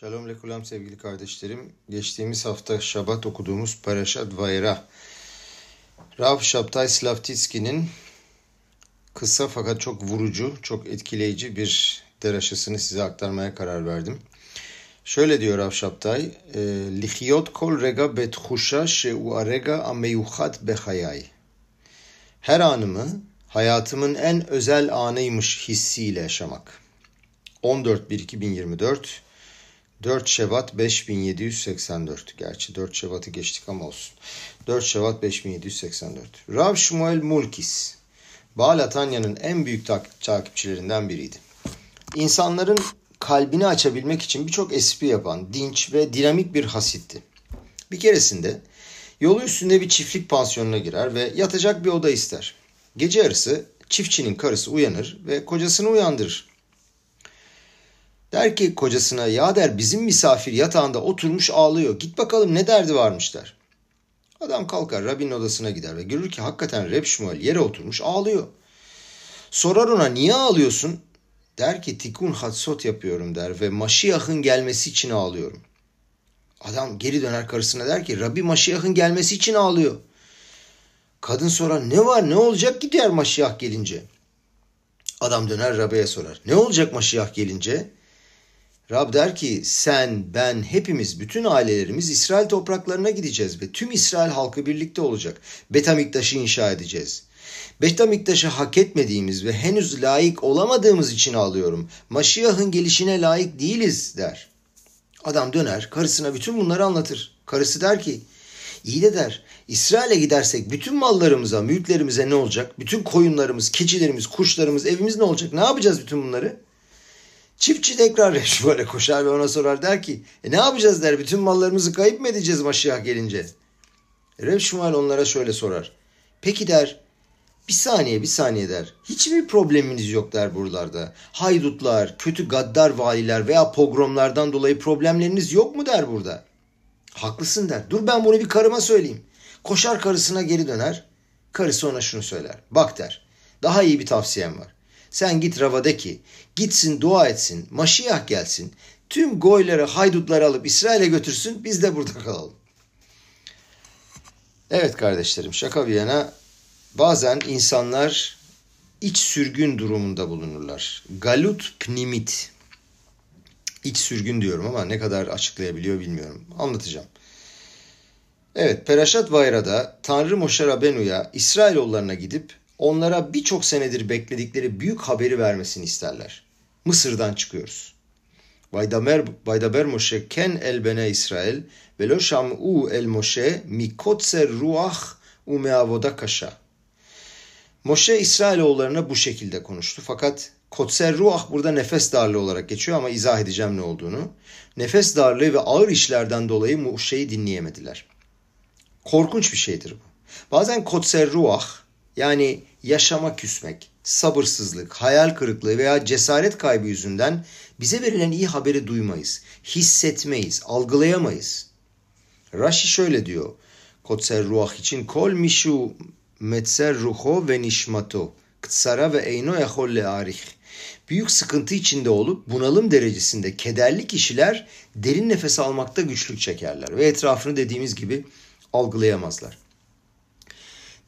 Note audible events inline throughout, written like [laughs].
Shalom lekulam sevgili kardeşlerim. Geçtiğimiz hafta Şabat okuduğumuz Parashat Vayra. Rav Shabtai Slavtitski'nin kısa fakat çok vurucu, çok etkileyici bir deraşasını size aktarmaya karar verdim. Şöyle diyor Rav Shabtai, e, Lichiyot kol rega betchusha she'u arega ameyuchat behayay. Her anımı hayatımın en özel anıymış hissiyle yaşamak. 14.1.2024 4 Şevat 5784. Gerçi 4 Şevat'ı geçtik ama olsun. 4 Şevat 5784. Rav Shmuel Mulkis. Baal Atanya'nın en büyük takipçilerinden biriydi. İnsanların kalbini açabilmek için birçok espri yapan, dinç ve dinamik bir hasitti. Bir keresinde yolu üstünde bir çiftlik pansiyonuna girer ve yatacak bir oda ister. Gece yarısı çiftçinin karısı uyanır ve kocasını uyandırır. Der ki kocasına ya der bizim misafir yatağında oturmuş ağlıyor. Git bakalım ne derdi varmış der. Adam kalkar Rabbi'nin odasına gider ve görür ki hakikaten Reb Şmuel yere oturmuş ağlıyor. Sorar ona niye ağlıyorsun? Der ki tikun hatsot yapıyorum der ve Maşiyah'ın gelmesi için ağlıyorum. Adam geri döner karısına der ki Rabbi Maşiyah'ın gelmesi için ağlıyor. Kadın sorar ne var ne olacak ki Maşiyah gelince. Adam döner Rabbi'ye sorar. Ne olacak Maşiyah gelince? Rab der ki sen, ben, hepimiz, bütün ailelerimiz İsrail topraklarına gideceğiz ve tüm İsrail halkı birlikte olacak. Betamiktaş'ı inşa edeceğiz. Betamiktaş'ı hak etmediğimiz ve henüz layık olamadığımız için ağlıyorum. Maşiyah'ın gelişine layık değiliz der. Adam döner karısına bütün bunları anlatır. Karısı der ki iyi de der İsrail'e gidersek bütün mallarımıza, mülklerimize ne olacak? Bütün koyunlarımız, keçilerimiz, kuşlarımız, evimiz ne olacak? Ne yapacağız bütün bunları? Çiftçi tekrar [laughs] Reşval'e koşar ve ona sorar der ki e ne yapacağız der bütün mallarımızı kayıp mı edeceğiz Maşiyah gelince? Rev onlara şöyle sorar. Peki der bir saniye bir saniye der. Hiçbir probleminiz yok der buralarda. Haydutlar, kötü gaddar valiler veya pogromlardan dolayı problemleriniz yok mu der burada. Haklısın der. Dur ben bunu bir karıma söyleyeyim. Koşar karısına geri döner. Karısı ona şunu söyler. Bak der. Daha iyi bir tavsiyem var. Sen git Rav'a ki gitsin dua etsin, Maşiyah gelsin. Tüm goyları, haydutları alıp İsrail'e götürsün biz de burada kalalım. Evet kardeşlerim şaka bir yana bazen insanlar iç sürgün durumunda bulunurlar. Galut pnimit. İç sürgün diyorum ama ne kadar açıklayabiliyor bilmiyorum. Anlatacağım. Evet Peraşat Vayra'da Tanrı Moşe Rabenu'ya İsrailoğullarına gidip onlara birçok senedir bekledikleri büyük haberi vermesini isterler. Mısır'dan çıkıyoruz. Vaydamer, Vaydaber Moshe ken el bene İsrail ve lo şam'u el Moshe mikotser ruah u meavoda kaşa. Moshe İsrailoğullarına bu şekilde konuştu. Fakat kotser ruah burada nefes darlığı olarak geçiyor ama izah edeceğim ne olduğunu. Nefes darlığı ve ağır işlerden dolayı Moshe'yi dinleyemediler. Korkunç bir şeydir bu. Bazen kotser ruah yani yaşama küsmek, sabırsızlık, hayal kırıklığı veya cesaret kaybı yüzünden bize verilen iyi haberi duymayız, hissetmeyiz, algılayamayız. Rashi şöyle diyor. Kotser ruah için kol mishu metser ruho ve nişmato. Ktsara ve eyno ehol learih. Büyük sıkıntı içinde olup bunalım derecesinde kederli kişiler derin nefes almakta güçlük çekerler ve etrafını dediğimiz gibi algılayamazlar.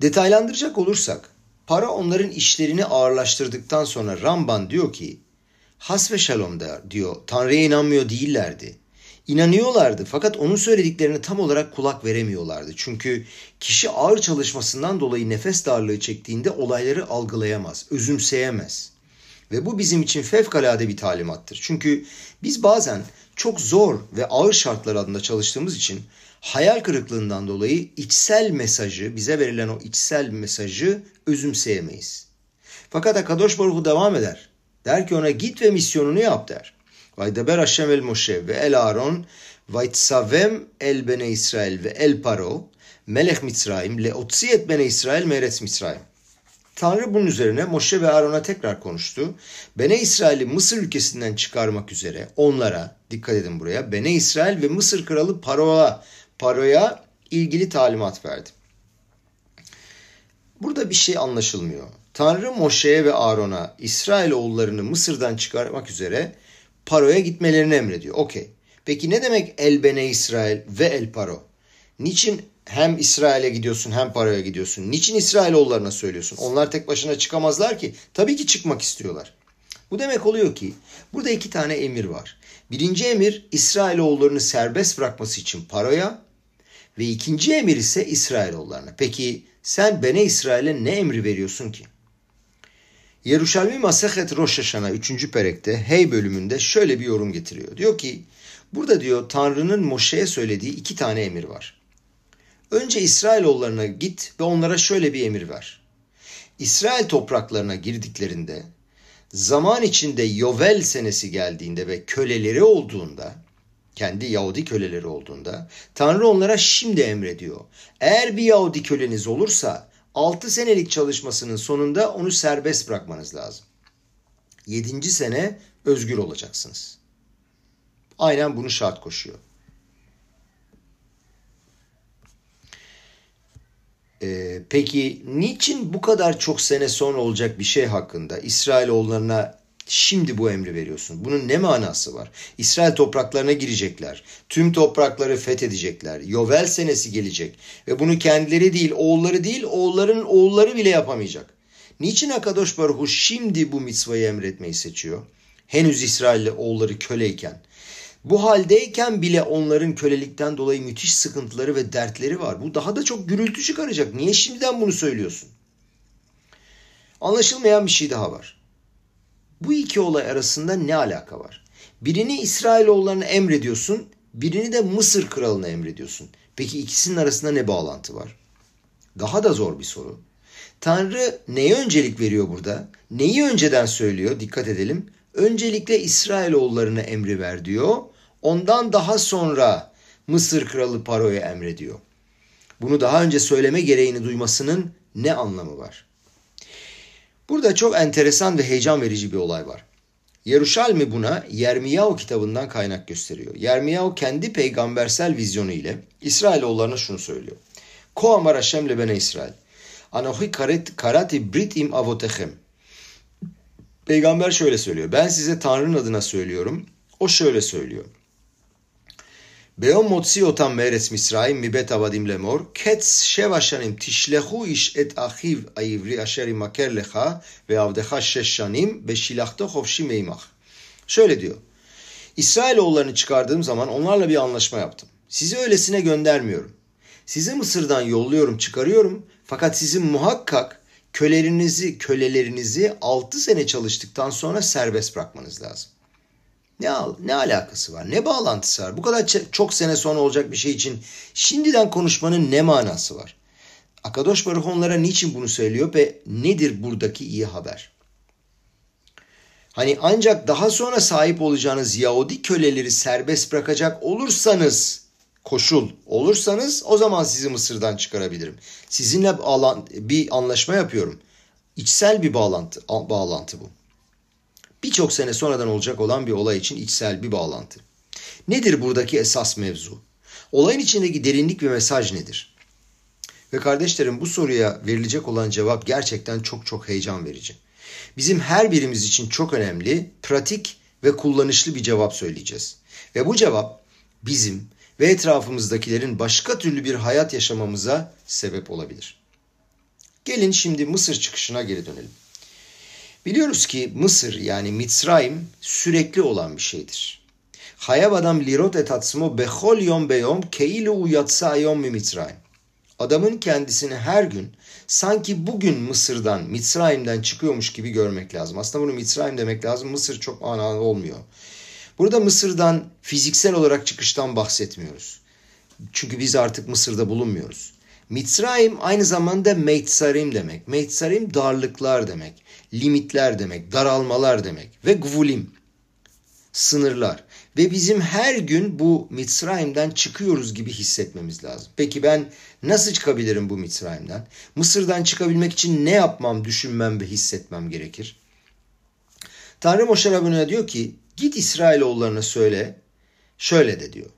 Detaylandıracak olursak para onların işlerini ağırlaştırdıktan sonra Ramban diyor ki has ve şalom der, diyor Tanrı'ya inanmıyor değillerdi. İnanıyorlardı fakat onun söylediklerine tam olarak kulak veremiyorlardı. Çünkü kişi ağır çalışmasından dolayı nefes darlığı çektiğinde olayları algılayamaz, özümseyemez. Ve bu bizim için fevkalade bir talimattır. Çünkü biz bazen çok zor ve ağır şartlar altında çalıştığımız için hayal kırıklığından dolayı içsel mesajı, bize verilen o içsel mesajı özümseyemeyiz. Fakat Akadosh Baruch devam eder. Der ki ona git ve misyonunu yap der. Vaydaber Hashem el Moshe ve el Aaron vaytsavem el bene İsrail ve el Paro melech Mitzrayim le otsiyet bene İsrail meretz Mitzrayim. Tanrı bunun üzerine Moshe ve Aaron'a tekrar konuştu. Bene İsrail'i Mısır ülkesinden çıkarmak üzere onlara, dikkat edin buraya, Bene İsrail ve Mısır kralı Paro'a Paro'ya ilgili talimat verdi. Burada bir şey anlaşılmıyor. Tanrı Moşe'ye ve Aaron'a İsrail oğullarını Mısır'dan çıkarmak üzere Paro'ya gitmelerini emrediyor. Okey. Peki ne demek el bene İsrail ve el paro? Niçin hem İsrail'e gidiyorsun hem Paro'ya gidiyorsun? Niçin İsrailoğullarına söylüyorsun? Onlar tek başına çıkamazlar ki. Tabii ki çıkmak istiyorlar. Bu demek oluyor ki burada iki tane emir var. Birinci emir İsrailoğullarını serbest bırakması için Paro'ya ve ikinci emir ise İsrailoğullarına. Peki sen Bene İsrail'e ne emri veriyorsun ki? Yeruşalmi Masehet Rosh Hashanah 3. perekte Hey bölümünde şöyle bir yorum getiriyor. Diyor ki burada diyor Tanrı'nın Moşe'ye söylediği iki tane emir var. Önce İsrailoğullarına git ve onlara şöyle bir emir ver. İsrail topraklarına girdiklerinde zaman içinde Yovel senesi geldiğinde ve köleleri olduğunda kendi Yahudi köleleri olduğunda Tanrı onlara şimdi emrediyor. Eğer bir Yahudi köleniz olursa 6 senelik çalışmasının sonunda onu serbest bırakmanız lazım. 7. sene özgür olacaksınız. Aynen bunu şart koşuyor. Ee, peki niçin bu kadar çok sene sonra olacak bir şey hakkında İsrailoğullarına şimdi bu emri veriyorsun? Bunun ne manası var? İsrail topraklarına girecekler. Tüm toprakları fethedecekler. Yovel senesi gelecek. Ve bunu kendileri değil, oğulları değil, oğulların oğulları bile yapamayacak. Niçin Akadosh Baruhu şimdi bu mitzvayı emretmeyi seçiyor? Henüz İsrail oğulları köleyken. Bu haldeyken bile onların kölelikten dolayı müthiş sıkıntıları ve dertleri var. Bu daha da çok gürültü çıkaracak. Niye şimdiden bunu söylüyorsun? Anlaşılmayan bir şey daha var. Bu iki olay arasında ne alaka var? Birini İsrailoğullarına emrediyorsun, birini de Mısır kralına emrediyorsun. Peki ikisinin arasında ne bağlantı var? Daha da zor bir soru. Tanrı neye öncelik veriyor burada? Neyi önceden söylüyor? Dikkat edelim. Öncelikle İsrailoğullarına emri ver diyor. Ondan daha sonra Mısır kralı Paro'ya emrediyor. Bunu daha önce söyleme gereğini duymasının ne anlamı var? Burada çok enteresan ve heyecan verici bir olay var. Yeruşalmi buna Yermiyahu kitabından kaynak gösteriyor. Yermiyahu kendi peygambersel vizyonu ile İsrailoğullarına şunu söylüyor. Ko amar Hashem lebene İsrail. Anohi karati brit im avotechem. Peygamber şöyle söylüyor. Ben size Tanrı'nın adına söylüyorum. O şöyle söylüyor. ביום מוציא אותם מארץ מצרים מבית עבדים לאמור, קץ שבע שנים תשלחו איש את אחיו העברי אשר ימכר לך ועבדך שש שנים ושילחתו חופשי מעמך. Şöyle diyor. İsrailoğullarını çıkardığım zaman onlarla bir anlaşma yaptım. Sizi öylesine göndermiyorum. Sizi Mısır'dan yolluyorum, çıkarıyorum. Fakat sizin muhakkak kölelerinizi, kölelerinizi 6 sene çalıştıktan sonra serbest bırakmanız lazım. Ne, ne alakası var? Ne bağlantısı var? Bu kadar çok sene sonra olacak bir şey için şimdiden konuşmanın ne manası var? Akadosh Baruch onlara niçin bunu söylüyor ve nedir buradaki iyi haber? Hani ancak daha sonra sahip olacağınız Yahudi köleleri serbest bırakacak olursanız, koşul olursanız o zaman sizi Mısır'dan çıkarabilirim. Sizinle bir anlaşma yapıyorum. İçsel bir bağlantı, bağlantı bu birçok sene sonradan olacak olan bir olay için içsel bir bağlantı. Nedir buradaki esas mevzu? Olayın içindeki derinlik ve mesaj nedir? Ve kardeşlerim bu soruya verilecek olan cevap gerçekten çok çok heyecan verici. Bizim her birimiz için çok önemli, pratik ve kullanışlı bir cevap söyleyeceğiz. Ve bu cevap bizim ve etrafımızdakilerin başka türlü bir hayat yaşamamıza sebep olabilir. Gelin şimdi Mısır çıkışına geri dönelim. Biliyoruz ki Mısır yani Mitzrayim sürekli olan bir şeydir. Hayav adam lirot et atzmo bechol yom beyom keilu uyatsa yom mi Mitzrayim. Adamın kendisini her gün sanki bugün Mısır'dan, Mitzrayim'den çıkıyormuş gibi görmek lazım. Aslında bunu Mitzrayim demek lazım. Mısır çok manalı olmuyor. Burada Mısır'dan fiziksel olarak çıkıştan bahsetmiyoruz. Çünkü biz artık Mısır'da bulunmuyoruz. Mitzrayim aynı zamanda Meitsarim demek. Meitsarim darlıklar demek, limitler demek, daralmalar demek ve gvulim sınırlar. Ve bizim her gün bu Mitzrayim'den çıkıyoruz gibi hissetmemiz lazım. Peki ben nasıl çıkabilirim bu Mitzrayim'den? Mısır'dan çıkabilmek için ne yapmam, düşünmem ve hissetmem gerekir? Tanrı Moşe Rabbeinu diyor ki git İsrailoğullarına söyle şöyle de diyor.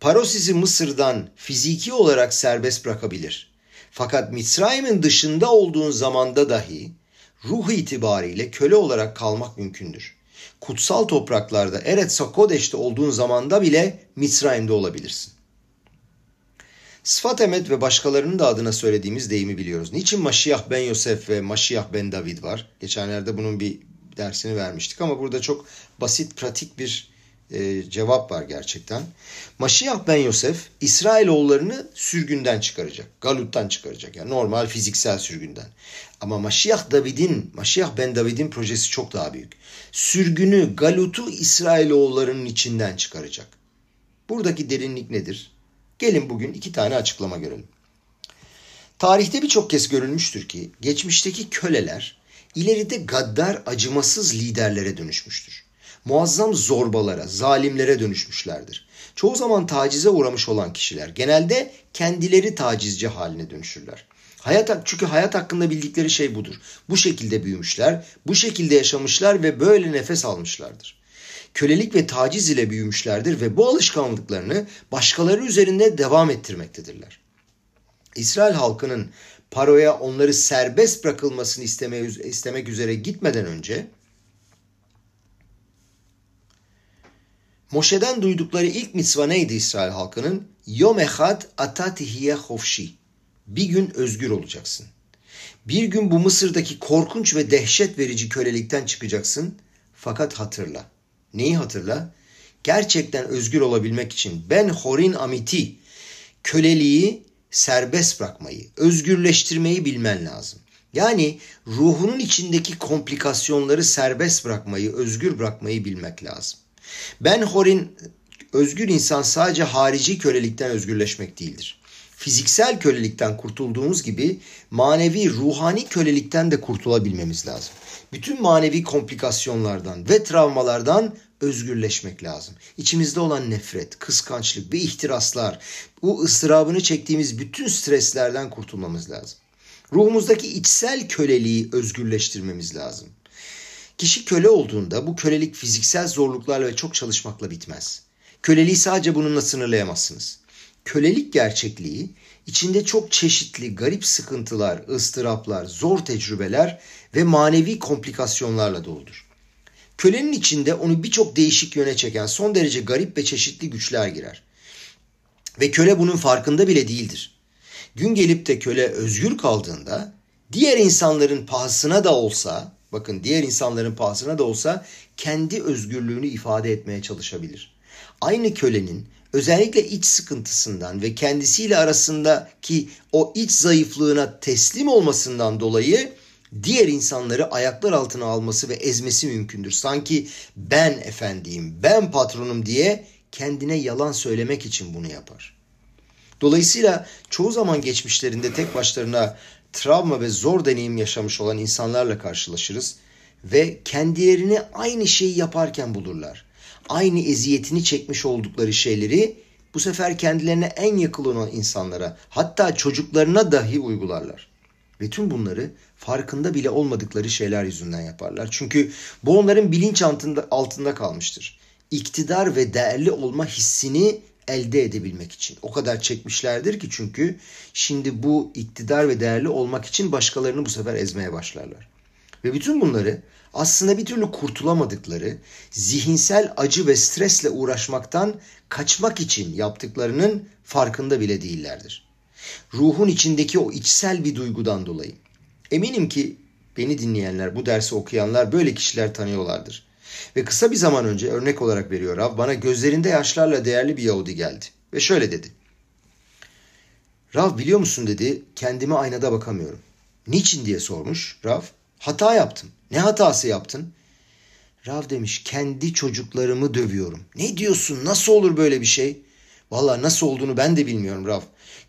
Paro sizi Mısır'dan fiziki olarak serbest bırakabilir. Fakat Mitzrayim'in dışında olduğun zamanda dahi ruh itibariyle köle olarak kalmak mümkündür. Kutsal topraklarda Eretz Kodeş'te olduğun zamanda bile Mitzrayim'de olabilirsin. Sıfat Emet ve başkalarının da adına söylediğimiz deyimi biliyoruz. Niçin Maşiyah ben Yosef ve Maşiyah ben David var? Geçenlerde bunun bir dersini vermiştik ama burada çok basit, pratik bir e, cevap var gerçekten. Maşiyah ben Yosef İsrailoğullarını sürgünden çıkaracak. Galut'tan çıkaracak. Yani normal fiziksel sürgünden. Ama Maşiyah David'in, Maşiyah ben David'in projesi çok daha büyük. Sürgünü, Galut'u İsrailoğullarının içinden çıkaracak. Buradaki derinlik nedir? Gelin bugün iki tane açıklama görelim. Tarihte birçok kez görülmüştür ki geçmişteki köleler ileride gaddar acımasız liderlere dönüşmüştür. Muazzam zorbalara, zalimlere dönüşmüşlerdir. Çoğu zaman tacize uğramış olan kişiler genelde kendileri tacizci haline dönüşürler. Hayat, çünkü hayat hakkında bildikleri şey budur. Bu şekilde büyümüşler, bu şekilde yaşamışlar ve böyle nefes almışlardır kölelik ve taciz ile büyümüşlerdir ve bu alışkanlıklarını başkaları üzerinde devam ettirmektedirler. İsrail halkının paroya onları serbest bırakılmasını istemek üzere gitmeden önce Moşe'den duydukları ilk mitzva neydi İsrail halkının? Yom echad atatihiye hofşi. Bir gün özgür olacaksın. Bir gün bu Mısır'daki korkunç ve dehşet verici kölelikten çıkacaksın. Fakat hatırla. Neyi hatırla? Gerçekten özgür olabilmek için ben horin amiti köleliği serbest bırakmayı, özgürleştirmeyi bilmen lazım. Yani ruhunun içindeki komplikasyonları serbest bırakmayı, özgür bırakmayı bilmek lazım. Ben horin özgür insan sadece harici kölelikten özgürleşmek değildir. Fiziksel kölelikten kurtulduğumuz gibi manevi, ruhani kölelikten de kurtulabilmemiz lazım. Bütün manevi komplikasyonlardan ve travmalardan özgürleşmek lazım. İçimizde olan nefret, kıskançlık ve ihtiraslar, bu ıstırabını çektiğimiz bütün streslerden kurtulmamız lazım. Ruhumuzdaki içsel köleliği özgürleştirmemiz lazım. Kişi köle olduğunda bu kölelik fiziksel zorluklarla ve çok çalışmakla bitmez. Köleliği sadece bununla sınırlayamazsınız. Kölelik gerçekliği içinde çok çeşitli garip sıkıntılar, ıstıraplar, zor tecrübeler ve manevi komplikasyonlarla doludur. Kölenin içinde onu birçok değişik yöne çeken son derece garip ve çeşitli güçler girer. Ve köle bunun farkında bile değildir. Gün gelip de köle özgür kaldığında diğer insanların pahasına da olsa, bakın diğer insanların pahasına da olsa kendi özgürlüğünü ifade etmeye çalışabilir. Aynı kölenin özellikle iç sıkıntısından ve kendisiyle arasındaki o iç zayıflığına teslim olmasından dolayı diğer insanları ayaklar altına alması ve ezmesi mümkündür. Sanki ben efendiyim, ben patronum diye kendine yalan söylemek için bunu yapar. Dolayısıyla çoğu zaman geçmişlerinde tek başlarına travma ve zor deneyim yaşamış olan insanlarla karşılaşırız ve kendilerini aynı şeyi yaparken bulurlar. Aynı eziyetini çekmiş oldukları şeyleri bu sefer kendilerine en yakın olan insanlara hatta çocuklarına dahi uygularlar. Ve tüm bunları farkında bile olmadıkları şeyler yüzünden yaparlar. Çünkü bu onların bilinç altında, altında kalmıştır. İktidar ve değerli olma hissini elde edebilmek için. O kadar çekmişlerdir ki çünkü şimdi bu iktidar ve değerli olmak için başkalarını bu sefer ezmeye başlarlar. Ve bütün bunları aslında bir türlü kurtulamadıkları, zihinsel acı ve stresle uğraşmaktan kaçmak için yaptıklarının farkında bile değillerdir. Ruhun içindeki o içsel bir duygudan dolayı. Eminim ki beni dinleyenler, bu dersi okuyanlar böyle kişiler tanıyorlardır. Ve kısa bir zaman önce örnek olarak veriyor Rav bana gözlerinde yaşlarla değerli bir Yahudi geldi. Ve şöyle dedi. Rav biliyor musun dedi kendime aynada bakamıyorum. Niçin diye sormuş Rav. Hata yaptım. Ne hatası yaptın? Rav demiş kendi çocuklarımı dövüyorum. Ne diyorsun nasıl olur böyle bir şey? Valla nasıl olduğunu ben de bilmiyorum Rav.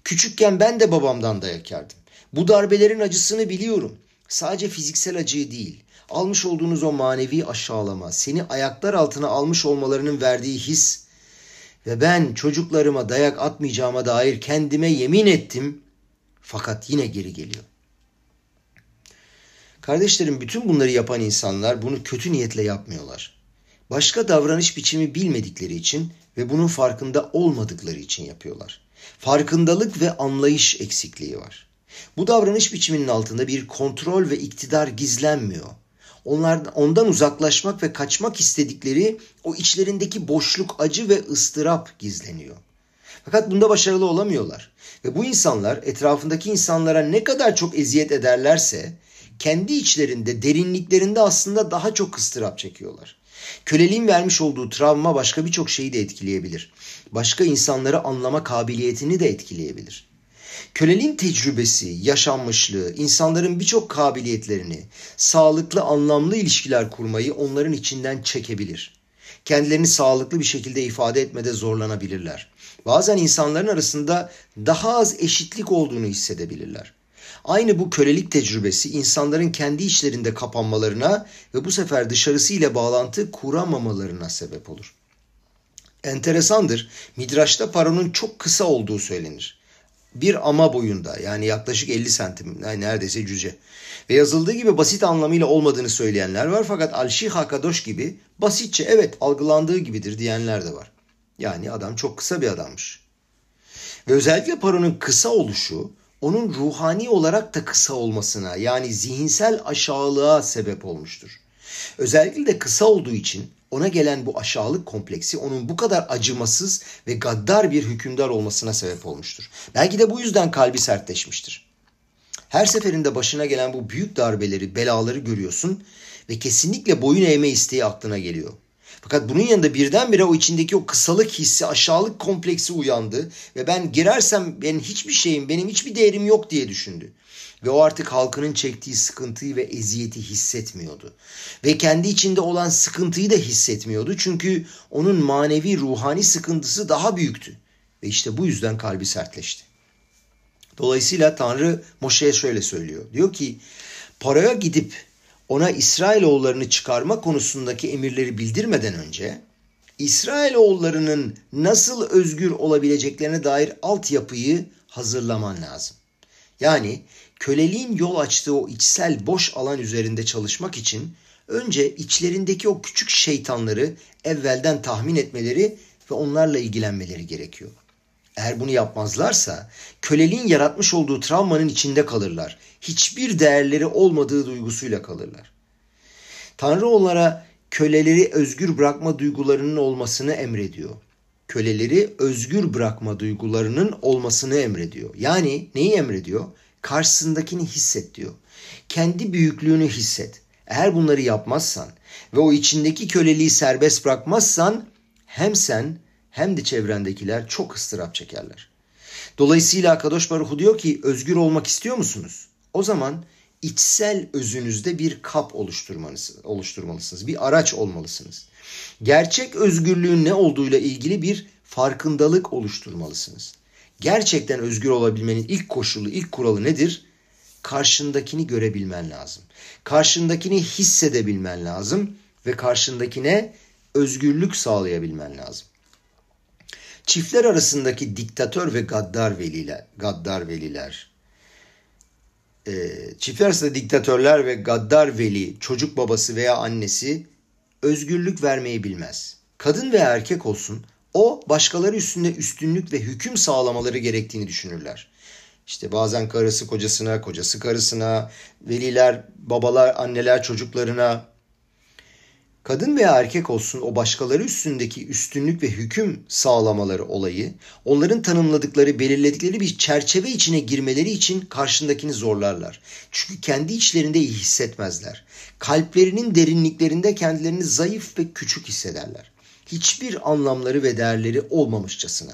Küçükken ben de babamdan dayak yerdim. Bu darbelerin acısını biliyorum. Sadece fiziksel acıyı değil, almış olduğunuz o manevi aşağılama, seni ayaklar altına almış olmalarının verdiği his ve ben çocuklarıma dayak atmayacağıma dair kendime yemin ettim fakat yine geri geliyor. Kardeşlerim bütün bunları yapan insanlar bunu kötü niyetle yapmıyorlar. Başka davranış biçimi bilmedikleri için ve bunun farkında olmadıkları için yapıyorlar. Farkındalık ve anlayış eksikliği var. Bu davranış biçiminin altında bir kontrol ve iktidar gizlenmiyor. Onlar, ondan uzaklaşmak ve kaçmak istedikleri o içlerindeki boşluk, acı ve ıstırap gizleniyor. Fakat bunda başarılı olamıyorlar. Ve bu insanlar etrafındaki insanlara ne kadar çok eziyet ederlerse kendi içlerinde, derinliklerinde aslında daha çok ıstırap çekiyorlar. Köleliğin vermiş olduğu travma başka birçok şeyi de etkileyebilir. Başka insanları anlama kabiliyetini de etkileyebilir. Köleliğin tecrübesi, yaşanmışlığı, insanların birçok kabiliyetlerini, sağlıklı, anlamlı ilişkiler kurmayı onların içinden çekebilir. Kendilerini sağlıklı bir şekilde ifade etmede zorlanabilirler. Bazen insanların arasında daha az eşitlik olduğunu hissedebilirler. Aynı bu kölelik tecrübesi insanların kendi içlerinde kapanmalarına ve bu sefer dışarısı ile bağlantı kuramamalarına sebep olur. Enteresandır, Midraş'ta paronun çok kısa olduğu söylenir. Bir ama boyunda yani yaklaşık 50 santim neredeyse cüce. Ve yazıldığı gibi basit anlamıyla olmadığını söyleyenler var fakat Alşih Hakadoş gibi basitçe evet algılandığı gibidir diyenler de var. Yani adam çok kısa bir adammış. Ve özellikle paronun kısa oluşu onun ruhani olarak da kısa olmasına yani zihinsel aşağılığa sebep olmuştur. Özellikle de kısa olduğu için ona gelen bu aşağılık kompleksi onun bu kadar acımasız ve gaddar bir hükümdar olmasına sebep olmuştur. Belki de bu yüzden kalbi sertleşmiştir. Her seferinde başına gelen bu büyük darbeleri, belaları görüyorsun ve kesinlikle boyun eğme isteği aklına geliyor. Fakat bunun yanında birdenbire o içindeki o kısalık hissi, aşağılık kompleksi uyandı ve ben girersem benim hiçbir şeyim, benim hiçbir değerim yok diye düşündü. Ve o artık halkının çektiği sıkıntıyı ve eziyeti hissetmiyordu. Ve kendi içinde olan sıkıntıyı da hissetmiyordu. Çünkü onun manevi, ruhani sıkıntısı daha büyüktü. Ve işte bu yüzden kalbi sertleşti. Dolayısıyla Tanrı Moşe'ye şöyle söylüyor. Diyor ki paraya gidip ona İsrailoğullarını çıkarma konusundaki emirleri bildirmeden önce İsrailoğullarının nasıl özgür olabileceklerine dair altyapıyı hazırlaman lazım. Yani köleliğin yol açtığı o içsel boş alan üzerinde çalışmak için önce içlerindeki o küçük şeytanları evvelden tahmin etmeleri ve onlarla ilgilenmeleri gerekiyor. Eğer bunu yapmazlarsa köleliğin yaratmış olduğu travmanın içinde kalırlar. Hiçbir değerleri olmadığı duygusuyla kalırlar. Tanrı onlara köleleri özgür bırakma duygularının olmasını emrediyor. Köleleri özgür bırakma duygularının olmasını emrediyor. Yani neyi emrediyor? Karşısındakini hisset diyor. Kendi büyüklüğünü hisset. Eğer bunları yapmazsan ve o içindeki köleliği serbest bırakmazsan hem sen hem de çevrendekiler çok ıstırap çekerler. Dolayısıyla Kadosh Baruhu diyor ki özgür olmak istiyor musunuz? O zaman içsel özünüzde bir kap oluşturmalısınız. Bir araç olmalısınız. Gerçek özgürlüğün ne olduğuyla ilgili bir farkındalık oluşturmalısınız. Gerçekten özgür olabilmenin ilk koşulu, ilk kuralı nedir? Karşındakini görebilmen lazım. Karşındakini hissedebilmen lazım ve karşındakine özgürlük sağlayabilmen lazım. Çiftler arasındaki diktatör ve gaddar veliler, gaddar veliler, e, çiftler arasında diktatörler ve gaddar veli, çocuk babası veya annesi özgürlük vermeyi bilmez. Kadın veya erkek olsun o başkaları üstünde üstünlük ve hüküm sağlamaları gerektiğini düşünürler. İşte bazen karısı kocasına, kocası karısına, veliler, babalar, anneler çocuklarına, kadın veya erkek olsun o başkaları üstündeki üstünlük ve hüküm sağlamaları olayı, onların tanımladıkları, belirledikleri bir çerçeve içine girmeleri için karşındakini zorlarlar. Çünkü kendi içlerinde iyi hissetmezler. Kalplerinin derinliklerinde kendilerini zayıf ve küçük hissederler. Hiçbir anlamları ve değerleri olmamışçasına.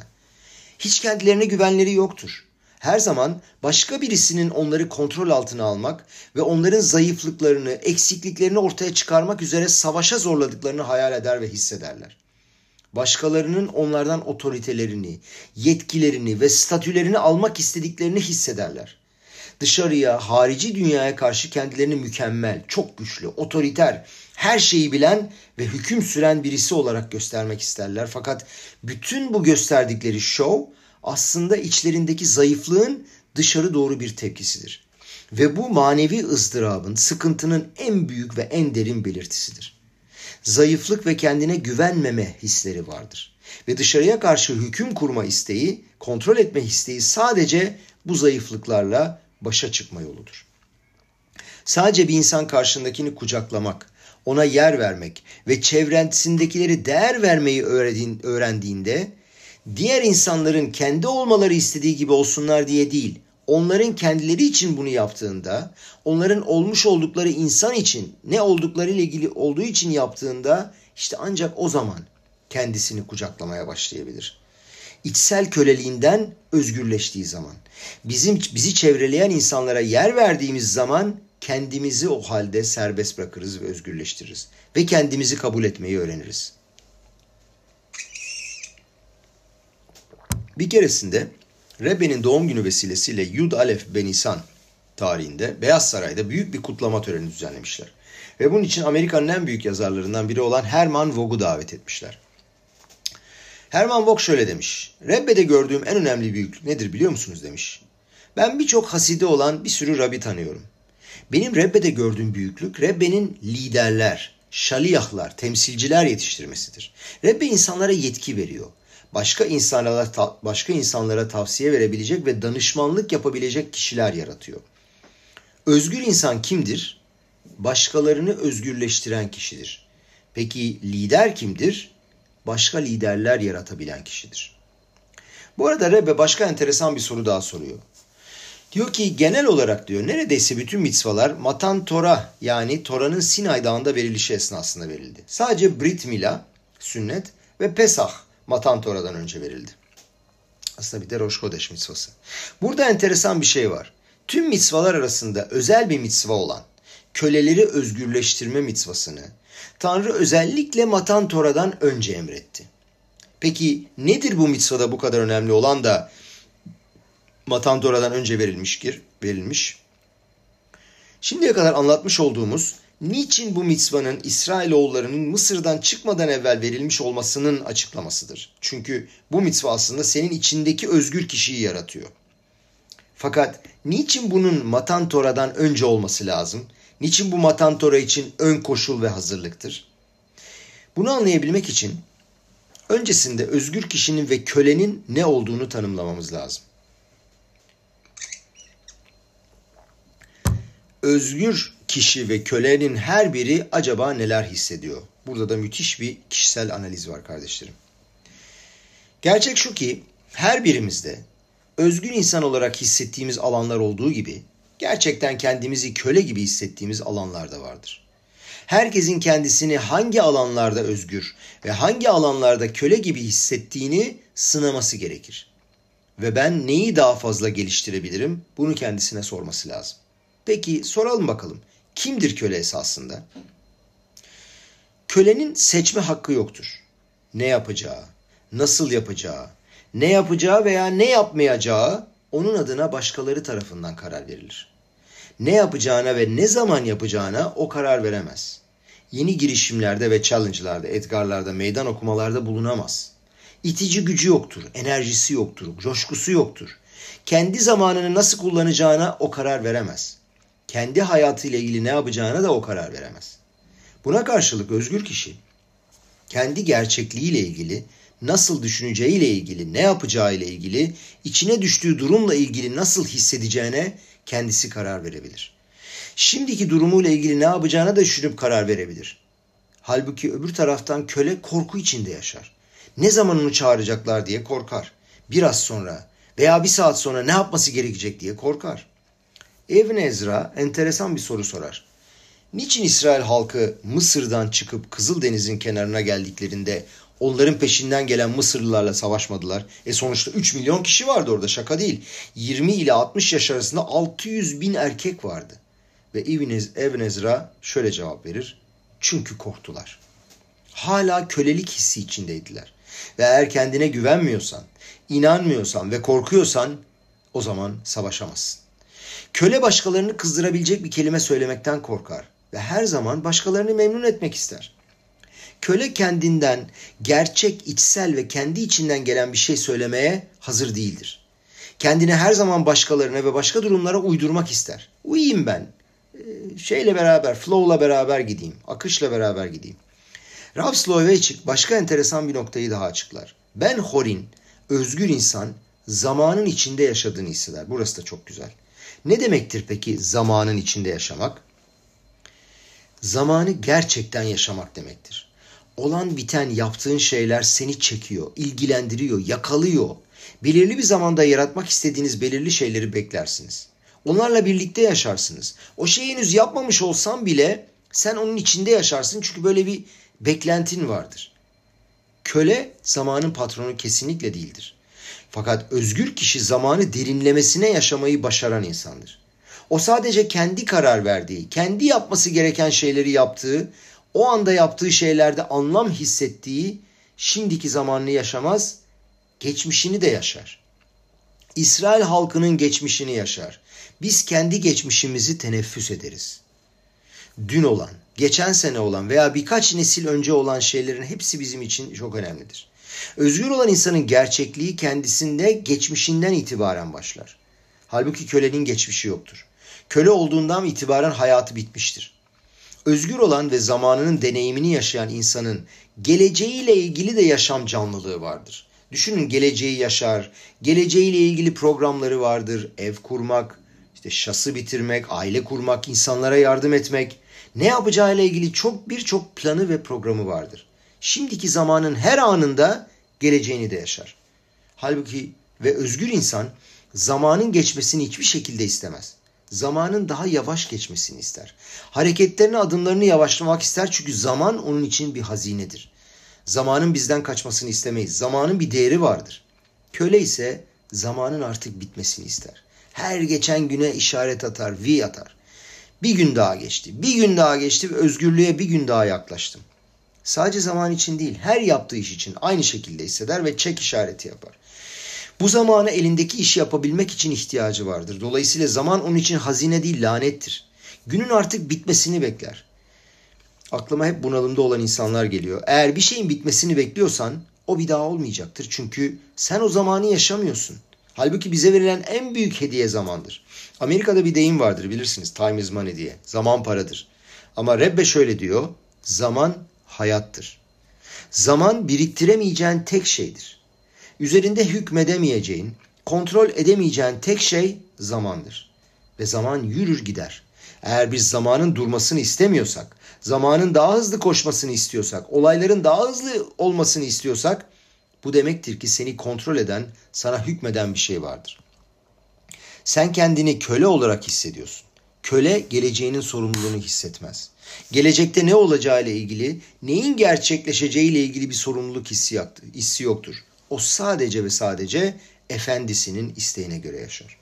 Hiç kendilerine güvenleri yoktur her zaman başka birisinin onları kontrol altına almak ve onların zayıflıklarını, eksikliklerini ortaya çıkarmak üzere savaşa zorladıklarını hayal eder ve hissederler. Başkalarının onlardan otoritelerini, yetkilerini ve statülerini almak istediklerini hissederler. Dışarıya, harici dünyaya karşı kendilerini mükemmel, çok güçlü, otoriter, her şeyi bilen ve hüküm süren birisi olarak göstermek isterler. Fakat bütün bu gösterdikleri şov aslında içlerindeki zayıflığın dışarı doğru bir tepkisidir. Ve bu manevi ızdırabın, sıkıntının en büyük ve en derin belirtisidir. Zayıflık ve kendine güvenmeme hisleri vardır. Ve dışarıya karşı hüküm kurma isteği, kontrol etme isteği sadece bu zayıflıklarla başa çıkma yoludur. Sadece bir insan karşındakini kucaklamak, ona yer vermek ve çevresindekileri değer vermeyi öğrendiğinde diğer insanların kendi olmaları istediği gibi olsunlar diye değil, onların kendileri için bunu yaptığında, onların olmuş oldukları insan için, ne oldukları ile ilgili olduğu için yaptığında işte ancak o zaman kendisini kucaklamaya başlayabilir. İçsel köleliğinden özgürleştiği zaman, bizim bizi çevreleyen insanlara yer verdiğimiz zaman kendimizi o halde serbest bırakırız ve özgürleştiririz ve kendimizi kabul etmeyi öğreniriz. Bir keresinde Rebbe'nin doğum günü vesilesiyle Yud Alef Benisan tarihinde Beyaz Saray'da büyük bir kutlama töreni düzenlemişler. Ve bunun için Amerika'nın en büyük yazarlarından biri olan Herman Vogg'u davet etmişler. Herman Vogg şöyle demiş. Rebbe'de gördüğüm en önemli büyüklük nedir biliyor musunuz demiş. Ben birçok haside olan bir sürü Rabbi tanıyorum. Benim Rebbe'de gördüğüm büyüklük Rebbe'nin liderler, şaliyahlar, temsilciler yetiştirmesidir. Rebbe insanlara yetki veriyor. Başka insanlara başka insanlara tavsiye verebilecek ve danışmanlık yapabilecek kişiler yaratıyor. Özgür insan kimdir? Başkalarını özgürleştiren kişidir. Peki lider kimdir? Başka liderler yaratabilen kişidir. Bu arada Rebbe başka enteresan bir soru daha soruyor. Diyor ki genel olarak diyor neredeyse bütün mitzvalar Matan Tora yani Tora'nın Sinay Dağı'nda verilişi esnasında verildi. Sadece Brit Mila, sünnet ve Pesah Matan Tora'dan önce verildi. Aslında bir de Rosh Kodesh mitzvası. Burada enteresan bir şey var. Tüm mitzvalar arasında özel bir mitzva olan köleleri özgürleştirme mitzvasını Tanrı özellikle Matan Tora'dan önce emretti. Peki nedir bu mitzvada bu kadar önemli olan da Matan Tora'dan önce verilmiştir, verilmiş? Şimdiye kadar anlatmış olduğumuz niçin bu mitzvanın İsrailoğullarının Mısır'dan çıkmadan evvel verilmiş olmasının açıklamasıdır. Çünkü bu mitzva aslında senin içindeki özgür kişiyi yaratıyor. Fakat niçin bunun Matan Tora'dan önce olması lazım? Niçin bu Matan Tora için ön koşul ve hazırlıktır? Bunu anlayabilmek için öncesinde özgür kişinin ve kölenin ne olduğunu tanımlamamız lazım. Özgür kişi ve kölenin her biri acaba neler hissediyor? Burada da müthiş bir kişisel analiz var kardeşlerim. Gerçek şu ki her birimizde özgün insan olarak hissettiğimiz alanlar olduğu gibi gerçekten kendimizi köle gibi hissettiğimiz alanlar da vardır. Herkesin kendisini hangi alanlarda özgür ve hangi alanlarda köle gibi hissettiğini sınaması gerekir. Ve ben neyi daha fazla geliştirebilirim bunu kendisine sorması lazım. Peki soralım bakalım. Kimdir köle esasında? Kölenin seçme hakkı yoktur. Ne yapacağı, nasıl yapacağı, ne yapacağı veya ne yapmayacağı onun adına başkaları tarafından karar verilir. Ne yapacağına ve ne zaman yapacağına o karar veremez. Yeni girişimlerde ve challenge'larda, etgarlarda, meydan okumalarda bulunamaz. İtici gücü yoktur, enerjisi yoktur, coşkusu yoktur. Kendi zamanını nasıl kullanacağına o karar veremez kendi hayatıyla ilgili ne yapacağına da o karar veremez. Buna karşılık özgür kişi kendi gerçekliğiyle ilgili, nasıl düşüneceğiyle ilgili, ne yapacağıyla ilgili, içine düştüğü durumla ilgili nasıl hissedeceğine kendisi karar verebilir. Şimdiki durumuyla ilgili ne yapacağına da düşünüp karar verebilir. Halbuki öbür taraftan köle korku içinde yaşar. Ne zaman onu çağıracaklar diye korkar. Biraz sonra veya bir saat sonra ne yapması gerekecek diye korkar. Evin Ezra enteresan bir soru sorar. Niçin İsrail halkı Mısır'dan çıkıp Kızıldeniz'in kenarına geldiklerinde onların peşinden gelen Mısırlılarla savaşmadılar? E sonuçta 3 milyon kişi vardı orada şaka değil. 20 ile 60 yaş arasında 600 bin erkek vardı. Ve Evin Ezra şöyle cevap verir. Çünkü korktular. Hala kölelik hissi içindeydiler. Ve eğer kendine güvenmiyorsan, inanmıyorsan ve korkuyorsan o zaman savaşamazsın. Köle başkalarını kızdırabilecek bir kelime söylemekten korkar ve her zaman başkalarını memnun etmek ister. Köle kendinden gerçek, içsel ve kendi içinden gelen bir şey söylemeye hazır değildir. Kendini her zaman başkalarına ve başka durumlara uydurmak ister. Uyuyayım ben. Ee, şeyle beraber, flow'la beraber gideyim. Akışla beraber gideyim. Rav Soloveitchik başka enteresan bir noktayı daha açıklar. Ben Horin, özgür insan, zamanın içinde yaşadığını hisseder. Burası da çok güzel. Ne demektir peki zamanın içinde yaşamak? zamanı gerçekten yaşamak demektir. Olan biten yaptığın şeyler seni çekiyor, ilgilendiriyor, yakalıyor. Belirli bir zamanda yaratmak istediğiniz belirli şeyleri beklersiniz. Onlarla birlikte yaşarsınız. O şeyi henüz yapmamış olsan bile sen onun içinde yaşarsın çünkü böyle bir beklentin vardır. Köle zamanın patronu kesinlikle değildir. Fakat özgür kişi zamanı derinlemesine yaşamayı başaran insandır. O sadece kendi karar verdiği, kendi yapması gereken şeyleri yaptığı, o anda yaptığı şeylerde anlam hissettiği şimdiki zamanını yaşamaz, geçmişini de yaşar. İsrail halkının geçmişini yaşar. Biz kendi geçmişimizi teneffüs ederiz. Dün olan, geçen sene olan veya birkaç nesil önce olan şeylerin hepsi bizim için çok önemlidir. Özgür olan insanın gerçekliği kendisinde geçmişinden itibaren başlar. Halbuki kölenin geçmişi yoktur. Köle olduğundan itibaren hayatı bitmiştir. Özgür olan ve zamanının deneyimini yaşayan insanın geleceğiyle ilgili de yaşam canlılığı vardır. Düşünün geleceği yaşar, geleceğiyle ilgili programları vardır. Ev kurmak, işte şası bitirmek, aile kurmak, insanlara yardım etmek, ne yapacağıyla ilgili çok birçok planı ve programı vardır. Şimdiki zamanın her anında geleceğini de yaşar. Halbuki ve özgür insan zamanın geçmesini hiçbir şekilde istemez. Zamanın daha yavaş geçmesini ister. Hareketlerini, adımlarını yavaşlamak ister çünkü zaman onun için bir hazinedir. Zamanın bizden kaçmasını istemeyiz. Zamanın bir değeri vardır. Köle ise zamanın artık bitmesini ister. Her geçen güne işaret atar, vi atar. Bir gün daha geçti, bir gün daha geçti ve özgürlüğe bir gün daha yaklaştım. Sadece zaman için değil, her yaptığı iş için aynı şekilde hisseder ve çek işareti yapar. Bu zamanı elindeki işi yapabilmek için ihtiyacı vardır. Dolayısıyla zaman onun için hazine değil lanettir. Günün artık bitmesini bekler. Aklıma hep bunalımda olan insanlar geliyor. Eğer bir şeyin bitmesini bekliyorsan o bir daha olmayacaktır. Çünkü sen o zamanı yaşamıyorsun. Halbuki bize verilen en büyük hediye zamandır. Amerika'da bir deyim vardır bilirsiniz time is money diye. Zaman paradır. Ama Rebbe şöyle diyor. Zaman hayattır. Zaman biriktiremeyeceğin tek şeydir. Üzerinde hükmedemeyeceğin, kontrol edemeyeceğin tek şey zamandır. Ve zaman yürür gider. Eğer biz zamanın durmasını istemiyorsak, zamanın daha hızlı koşmasını istiyorsak, olayların daha hızlı olmasını istiyorsak bu demektir ki seni kontrol eden, sana hükmeden bir şey vardır. Sen kendini köle olarak hissediyorsun. Köle geleceğinin sorumluluğunu hissetmez. Gelecekte ne olacağı ile ilgili, neyin gerçekleşeceği ile ilgili bir sorumluluk hissi, hissi yoktur. O sadece ve sadece efendisinin isteğine göre yaşar.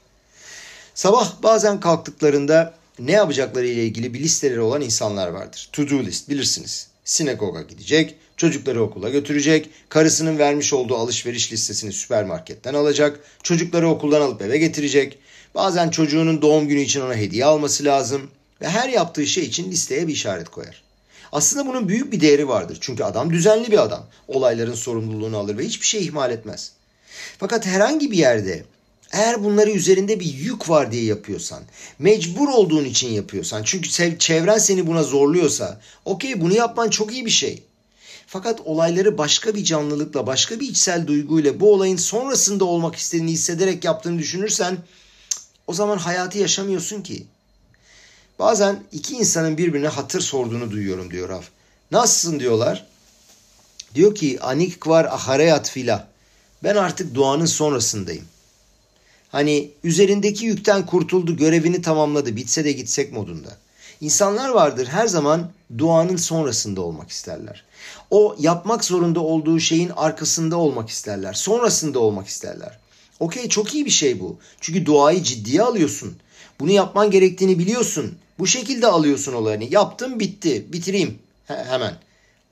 Sabah bazen kalktıklarında ne yapacakları ile ilgili bir listeleri olan insanlar vardır. To do list bilirsiniz. Sinagoga gidecek, çocukları okula götürecek, karısının vermiş olduğu alışveriş listesini süpermarketten alacak, çocukları okuldan alıp eve getirecek. Bazen çocuğunun doğum günü için ona hediye alması lazım ve her yaptığı şey için listeye bir işaret koyar. Aslında bunun büyük bir değeri vardır. Çünkü adam düzenli bir adam. Olayların sorumluluğunu alır ve hiçbir şey ihmal etmez. Fakat herhangi bir yerde eğer bunları üzerinde bir yük var diye yapıyorsan, mecbur olduğun için yapıyorsan, çünkü çevren seni buna zorluyorsa, okey bunu yapman çok iyi bir şey. Fakat olayları başka bir canlılıkla, başka bir içsel duyguyla bu olayın sonrasında olmak istediğini hissederek yaptığını düşünürsen o zaman hayatı yaşamıyorsun ki. Bazen iki insanın birbirine hatır sorduğunu duyuyorum diyor Rav. Nasılsın diyorlar. Diyor ki anik var ahareyat fila. Ben artık duanın sonrasındayım. Hani üzerindeki yükten kurtuldu, görevini tamamladı, bitse de gitsek modunda. İnsanlar vardır her zaman duanın sonrasında olmak isterler. O yapmak zorunda olduğu şeyin arkasında olmak isterler. Sonrasında olmak isterler. Okey çok iyi bir şey bu. Çünkü duayı ciddiye alıyorsun. Bunu yapman gerektiğini biliyorsun. Bu şekilde alıyorsun olayını. Yaptım bitti. Bitireyim. He, hemen.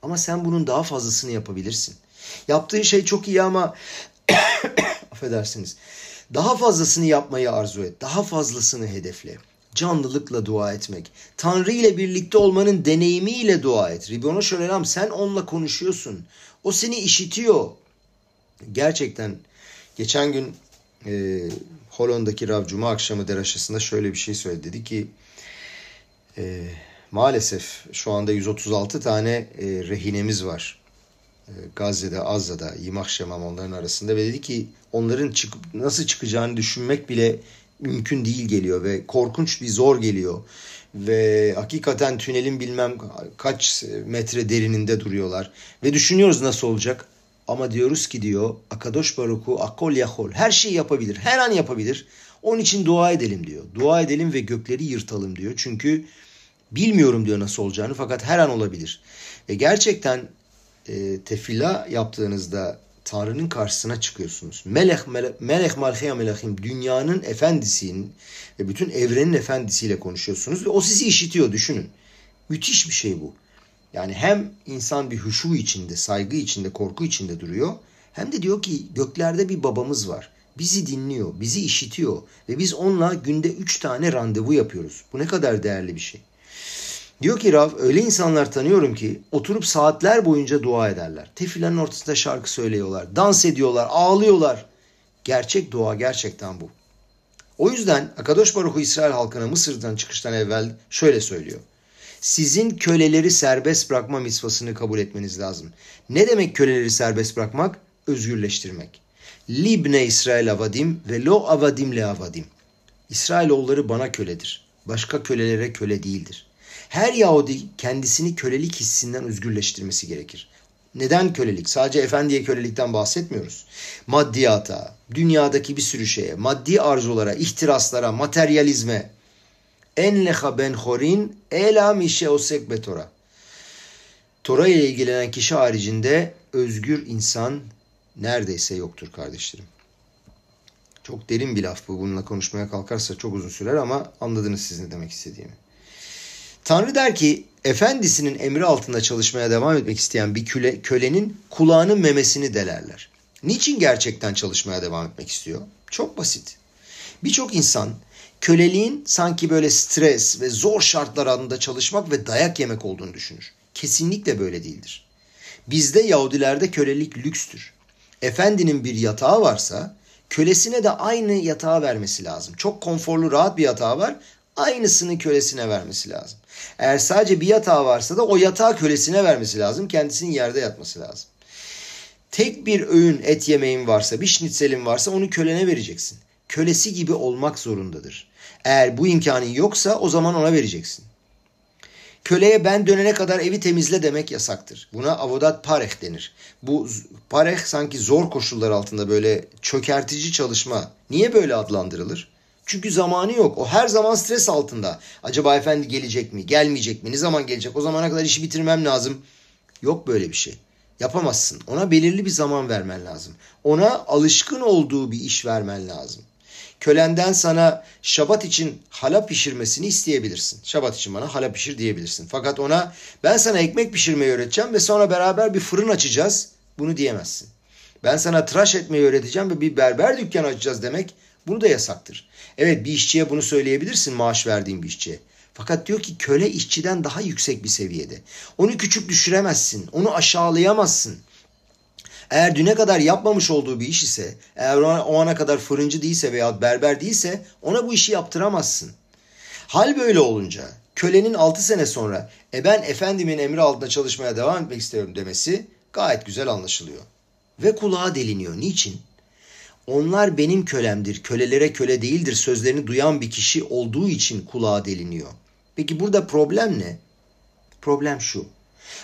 Ama sen bunun daha fazlasını yapabilirsin. Yaptığın şey çok iyi ama [coughs] affedersiniz. Daha fazlasını yapmayı arzu et. Daha fazlasını hedefle. Canlılıkla dua etmek. Tanrı ile birlikte olmanın deneyimiyle dua et. Ribbono Şölelam sen onunla konuşuyorsun. O seni işitiyor. Gerçekten geçen gün e, Hollanda'daki Rav Cuma akşamı deraşasında şöyle bir şey söyledi. Dedi ki e, maalesef şu anda 136 tane e, rehinemiz var. E, Gazze'de, Azza'da, Yimah Şemam onların arasında ve dedi ki onların çıkıp nasıl çıkacağını düşünmek bile mümkün değil geliyor ve korkunç bir zor geliyor. Ve hakikaten tünelin bilmem kaç metre derininde duruyorlar. Ve düşünüyoruz nasıl olacak. Ama diyoruz ki diyor Akadosh Baruku akol yahol her şeyi yapabilir. Her an yapabilir. Onun için dua edelim diyor. Dua edelim ve gökleri yırtalım diyor. Çünkü bilmiyorum diyor nasıl olacağını fakat her an olabilir. Ve gerçekten e, tefila yaptığınızda Tanrı'nın karşısına çıkıyorsunuz. Melek, melek, melek malheya melehim dünyanın efendisinin ve bütün evrenin efendisiyle konuşuyorsunuz ve o sizi işitiyor düşünün. Müthiş bir şey bu. Yani hem insan bir huşu içinde, saygı içinde, korku içinde duruyor. Hem de diyor ki göklerde bir babamız var. Bizi dinliyor, bizi işitiyor ve biz onunla günde üç tane randevu yapıyoruz. Bu ne kadar değerli bir şey. Diyor ki Rav öyle insanlar tanıyorum ki oturup saatler boyunca dua ederler. Tefilenin ortasında şarkı söylüyorlar, dans ediyorlar, ağlıyorlar. Gerçek dua gerçekten bu. O yüzden Akadosh Baruch İsrail halkına Mısır'dan çıkıştan evvel şöyle söylüyor. Sizin köleleri serbest bırakma misvasını kabul etmeniz lazım. Ne demek köleleri serbest bırakmak? Özgürleştirmek. Libne İsrail avadim ve lo avadim le avadim. İsrailoğulları bana köledir. Başka kölelere köle değildir. Her Yahudi kendisini kölelik hissinden özgürleştirmesi gerekir. Neden kölelik? Sadece efendiye kölelikten bahsetmiyoruz. Maddiyata, dünyadaki bir sürü şeye, maddi arzulara, ihtiraslara, materyalizme. En leha ben horin ela mişe osek betora. Tora ile ilgilenen kişi haricinde özgür insan neredeyse yoktur kardeşlerim. Çok derin bir laf bu. Bununla konuşmaya kalkarsa çok uzun sürer ama anladınız siz ne demek istediğimi. Tanrı der ki efendisinin emri altında çalışmaya devam etmek isteyen bir köle, kölenin kulağının memesini delerler. Niçin gerçekten çalışmaya devam etmek istiyor? Çok basit. Birçok insan köleliğin sanki böyle stres ve zor şartlar altında çalışmak ve dayak yemek olduğunu düşünür. Kesinlikle böyle değildir. Bizde Yahudilerde kölelik lükstür. Efendinin bir yatağı varsa kölesine de aynı yatağı vermesi lazım. Çok konforlu, rahat bir yatağı var. Aynısını kölesine vermesi lazım. Eğer sadece bir yatağı varsa da o yatağı kölesine vermesi lazım. Kendisinin yerde yatması lazım. Tek bir öğün et yemeğin varsa, bir şnitselin varsa onu kölene vereceksin. Kölesi gibi olmak zorundadır. Eğer bu imkanın yoksa o zaman ona vereceksin. Köleye ben dönene kadar evi temizle demek yasaktır. Buna avodat pareh denir. Bu pareh sanki zor koşullar altında böyle çökertici çalışma. Niye böyle adlandırılır? Çünkü zamanı yok. O her zaman stres altında. Acaba efendi gelecek mi? Gelmeyecek mi? Ne zaman gelecek? O zamana kadar işi bitirmem lazım. Yok böyle bir şey. Yapamazsın. Ona belirli bir zaman vermen lazım. Ona alışkın olduğu bir iş vermen lazım. Kölenden sana şabat için hala pişirmesini isteyebilirsin. Şabat için bana hala pişir diyebilirsin. Fakat ona ben sana ekmek pişirmeyi öğreteceğim ve sonra beraber bir fırın açacağız. Bunu diyemezsin. Ben sana tıraş etmeyi öğreteceğim ve bir berber dükkanı açacağız demek bunu da yasaktır. Evet bir işçiye bunu söyleyebilirsin maaş verdiğin bir işçiye. Fakat diyor ki köle işçiden daha yüksek bir seviyede. Onu küçük düşüremezsin. Onu aşağılayamazsın. Eğer düne kadar yapmamış olduğu bir iş ise, eğer o ana kadar fırıncı değilse veya berber değilse ona bu işi yaptıramazsın. Hal böyle olunca kölenin 6 sene sonra e ben efendimin emri altında çalışmaya devam etmek istiyorum demesi gayet güzel anlaşılıyor. Ve kulağa deliniyor. Niçin? Onlar benim kölemdir, kölelere köle değildir sözlerini duyan bir kişi olduğu için kulağa deliniyor. Peki burada problem ne? Problem şu.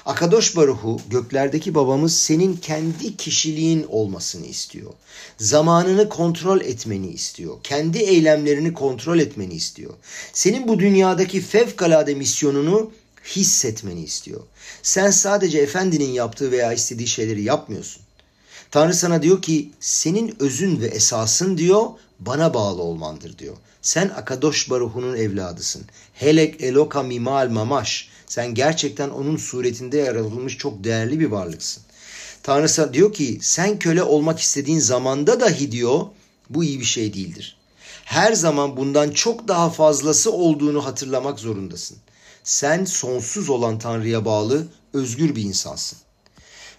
Akadosh Baruhu göklerdeki babamız senin kendi kişiliğin olmasını istiyor. Zamanını kontrol etmeni istiyor. Kendi eylemlerini kontrol etmeni istiyor. Senin bu dünyadaki fevkalade misyonunu hissetmeni istiyor. Sen sadece efendinin yaptığı veya istediği şeyleri yapmıyorsun. Tanrı sana diyor ki senin özün ve esasın diyor bana bağlı olmandır diyor. Sen Akadosh Baruhu'nun evladısın. Helek eloka mimal mamash. Sen gerçekten onun suretinde yaratılmış çok değerli bir varlıksın. Tanrı sana diyor ki sen köle olmak istediğin zamanda dahi diyor bu iyi bir şey değildir. Her zaman bundan çok daha fazlası olduğunu hatırlamak zorundasın. Sen sonsuz olan Tanrı'ya bağlı özgür bir insansın.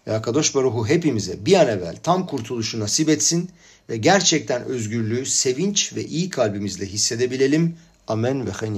Ve Akadosh Baruhu hepimize bir an evvel tam kurtuluşu nasip etsin ve gerçekten özgürlüğü sevinç ve iyi kalbimizle hissedebilelim. Amen ve hen